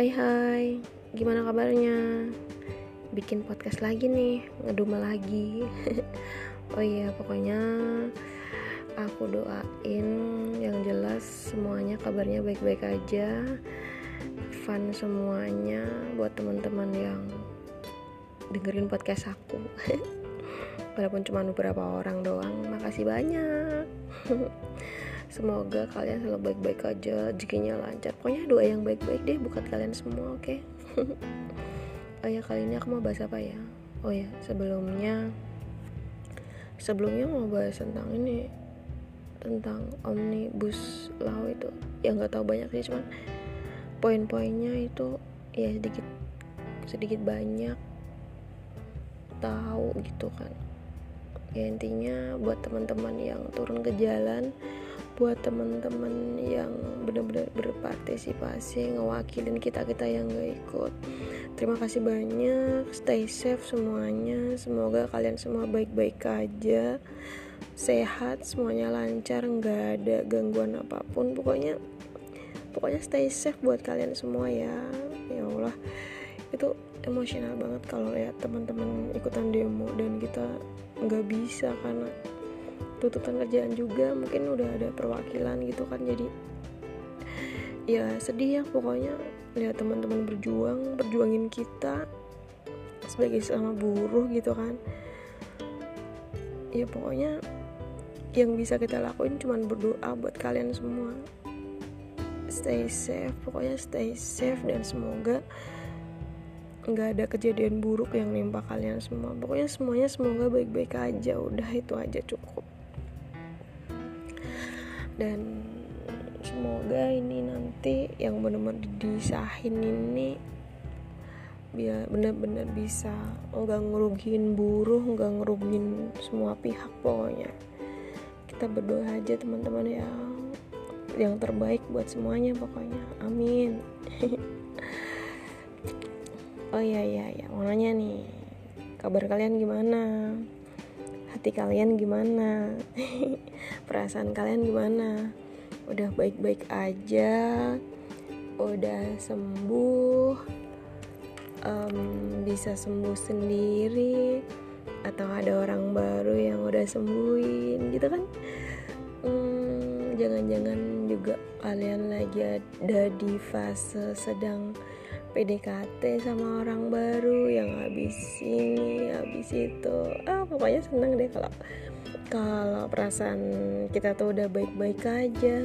Hai hai, gimana kabarnya? Bikin podcast lagi nih, ngedumel lagi. Oh iya, pokoknya aku doain yang jelas semuanya kabarnya baik-baik aja. Fun semuanya buat teman-teman yang dengerin podcast aku. Walaupun cuma beberapa orang doang, makasih banyak Semoga kalian selalu baik-baik aja, rezekinya lancar. Pokoknya doa yang baik-baik deh buat kalian semua, oke? Okay? oh ya kali ini aku mau bahas apa ya? Oh ya sebelumnya sebelumnya mau bahas tentang ini tentang omnibus law itu yang nggak tahu banyak sih cuman poin-poinnya itu ya sedikit sedikit banyak tahu gitu kan ya intinya buat teman-teman yang turun ke jalan buat teman-teman yang benar-benar berpartisipasi ngewakilin kita-kita yang gak ikut. Terima kasih banyak stay safe semuanya. Semoga kalian semua baik-baik aja sehat semuanya lancar nggak ada gangguan apa pun. Pokoknya pokoknya stay safe buat kalian semua ya. Ya Allah itu emosional banget kalau lihat teman-teman ikutan demo dan kita nggak bisa karena tuntutan kerjaan juga mungkin udah ada perwakilan gitu kan jadi ya sedih ya pokoknya lihat teman-teman berjuang berjuangin kita sebagai sama buruh gitu kan. Ya pokoknya yang bisa kita lakuin cuma berdoa buat kalian semua. Stay safe pokoknya stay safe dan semoga nggak ada kejadian buruk yang nimpa kalian semua. Pokoknya semuanya semoga baik-baik aja udah itu aja cukup dan semoga ini nanti yang benar-benar disahin ini biar benar-benar bisa nggak ngerugiin buruh nggak ngerugiin semua pihak pokoknya. Kita berdoa aja teman-teman ya yang terbaik buat semuanya pokoknya. Amin. Oh iya iya ya nanya nih kabar kalian gimana hati kalian gimana? Perasaan kalian gimana? Udah baik-baik aja? Udah sembuh? Um, bisa sembuh sendiri? Atau ada orang baru yang udah sembuhin gitu kan? Hmm, jangan-jangan juga kalian lagi ada di fase sedang PDKT sama orang baru yang habis ini habis itu. Ah pokoknya seneng deh kalau kalau perasaan kita tuh udah baik-baik aja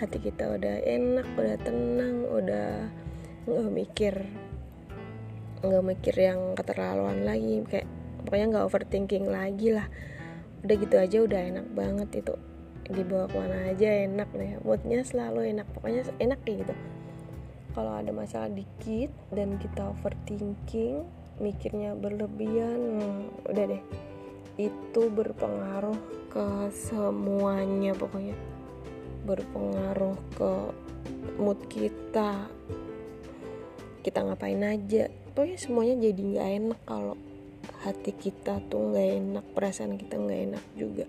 hati kita udah enak udah tenang udah nggak mikir nggak mikir yang keterlaluan lagi. Kayak pokoknya nggak overthinking lagi lah. Udah gitu aja udah enak banget itu dibawa ke mana aja enak deh. Moodnya selalu enak pokoknya enak gitu. Kalau ada masalah dikit dan kita overthinking mikirnya berlebihan hmm, udah deh. Itu berpengaruh ke semuanya pokoknya. Berpengaruh ke mood kita. Kita ngapain aja. Pokoknya semuanya jadi nggak enak kalau hati kita tuh nggak enak perasaan kita nggak enak juga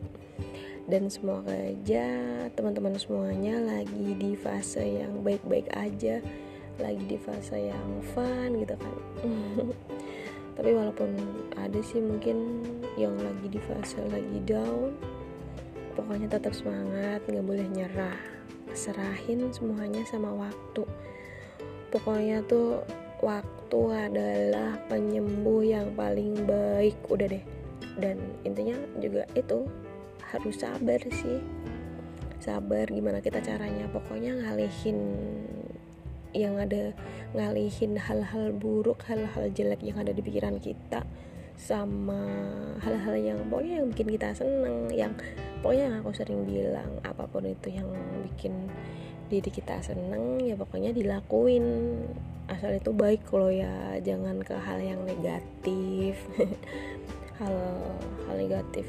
dan semoga aja teman-teman semuanya lagi di fase yang baik-baik aja lagi di fase yang fun gitu kan. Tapi walaupun ada sih mungkin yang lagi di fase lagi down pokoknya tetap semangat nggak boleh nyerah. Serahin semuanya sama waktu. Pokoknya tuh waktu adalah penyembuh yang paling baik udah deh. Dan intinya juga itu harus sabar sih. Sabar gimana kita caranya. Pokoknya ngalihin yang ada ngalihin hal-hal buruk hal-hal jelek yang ada di pikiran kita sama hal-hal yang pokoknya yang bikin kita seneng yang pokoknya yang aku sering bilang apa pun itu yang bikin diri kita seneng ya pokoknya dilakuin. Asal itu baik kalau ya jangan ke hal yang negatif. Hal hal negatif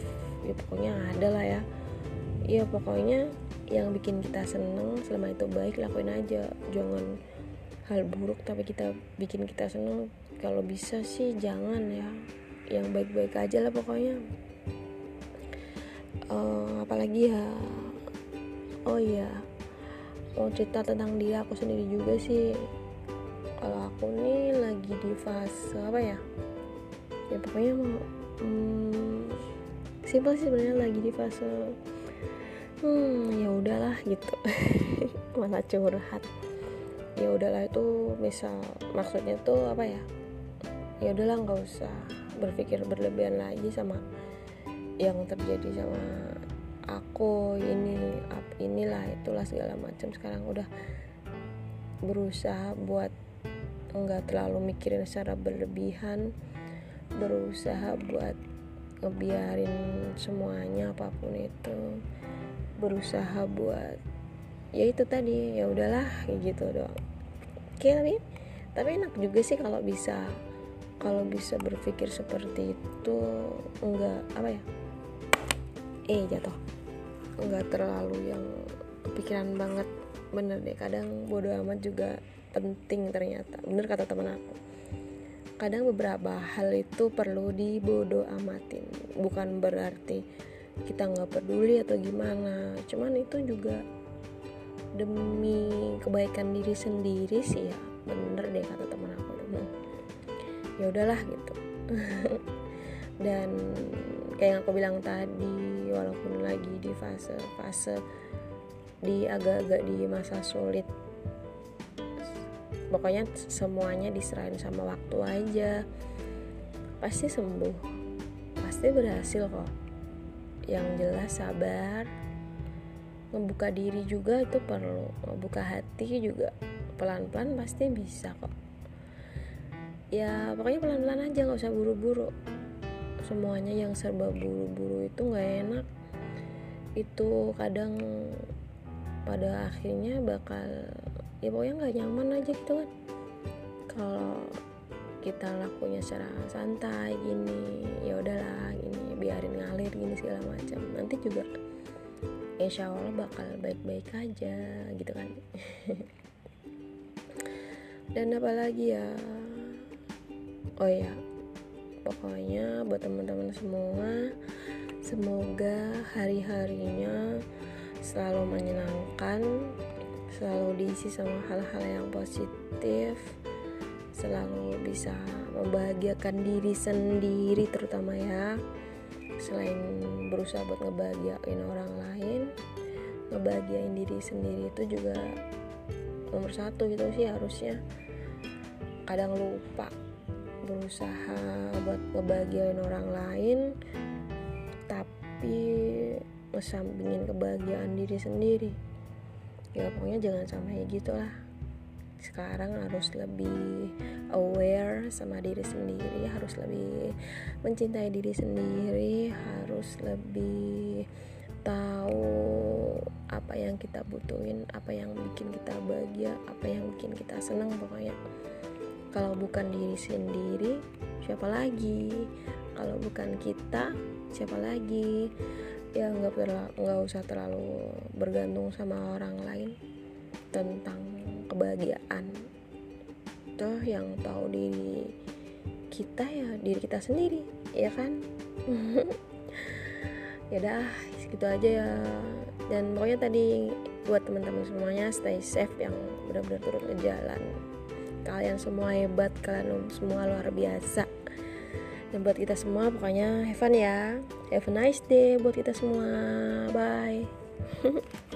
ya pokoknya ada lah ya. Ya pokoknya yang bikin kita seneng selama itu baik lakuin aja. Jangan hal buruk tapi kita bikin kita seneng. Kalau bisa sih jangan ya. Yang baik-baik aja lah pokoknya. Uh, apalagi ya? Oh iya. Mau cerita tentang diri aku sendiri juga sih. Aku nih lagi di fase apa ya? Ya pokoknya mau hmm, simpel sih sebenarnya lagi di fase hmm ya udahlah gitu. Malah curhat. Ya udahlah itu misal maksudnya tuh apa ya? Ya udahlah nggak usah berpikir berlebihan lagi sama yang terjadi sama aku ini up inilah itulah segala macam. Sekarang udah berusaha buat nggak terlalu mikirin secara berlebihan. Berusaha buat ngebiarin semuanya apa pun itu berusaha buat ya itu tadi ya udahlah gitu doang. Oke tapi enak juga sih kalau bisa kalau bisa berpikir seperti itu enggak apa ya eh jatuh. Enggak terlalu yang kepikiran banget. Bener deh kadang bodoh amat juga penting ternyata. Bener kata temen aku kadang beberapa hal itu perlu dibodoh amatin bukan berarti kita nggak peduli atau gimana. Cuman itu juga demi kebaikan diri sendiri sih ya. Bener deh kata teman aku hmm. ya udahlah gitu. Dan kayak yang aku bilang tadi walaupun lagi di fase fase di agak-agak di masa sulit pokoknya semuanya diserahin sama waktu aja. Pasti sembuh. Pasti berhasil kok. Yang jelas sabar. Ngebuka diri juga itu perlu. Ngebuka hati juga. Pelan-pelan pasti bisa kok. Ya pokoknya pelan-pelan aja nggak usah buru-buru. Semuanya yang serba buru-buru itu nggak enak. Itu kadang pada akhirnya bakal ya pokoknya nggak nyaman aja gitu kan. Kalau kita lakunya secara santai gini ya udahlah gini biarin ngalir gini segala macam. Nanti juga insya Allah bakal baik-baik aja gitu kan. Dan apalagi ya? Oh ya pokoknya buat teman-teman semua semoga hari-harinya selalu menyenangkan selalu diisi sama hal-hal yang positif selalu bisa membahagiakan diri sendiri terutama ya. Selain berusaha buat ngebahagiain orang lain ngebahagiain diri sendiri itu juga nomor satu gitu sih harusnya. Kadang lupa berusaha buat ngebahagiain orang lain tapi ngesampingin kebahagiaan diri sendiri ya pokoknya jangan sampai gitu lah sekarang harus lebih aware sama diri sendiri harus lebih mencintai diri sendiri harus lebih tahu apa yang kita butuhin apa yang bikin kita bahagia apa yang bikin kita senang pokoknya. Kalau bukan diri sendiri siapa lagi? Kalau bukan kita siapa lagi ya nggak nggak usah terlalu bergantung sama orang lain tentang kebahagiaan. Toh yang tahu diri kita ya diri kita sendiri ya kan? Ya dah segitu aja ya. Dan pokoknya tadi buat teman-teman semuanya stay safe yang benar-benar turun ke jalan. Kalian semua hebat kalian semua luar biasa dan buat kita semua pokoknya have fun ya. Have a nice day buat kita semua. Bye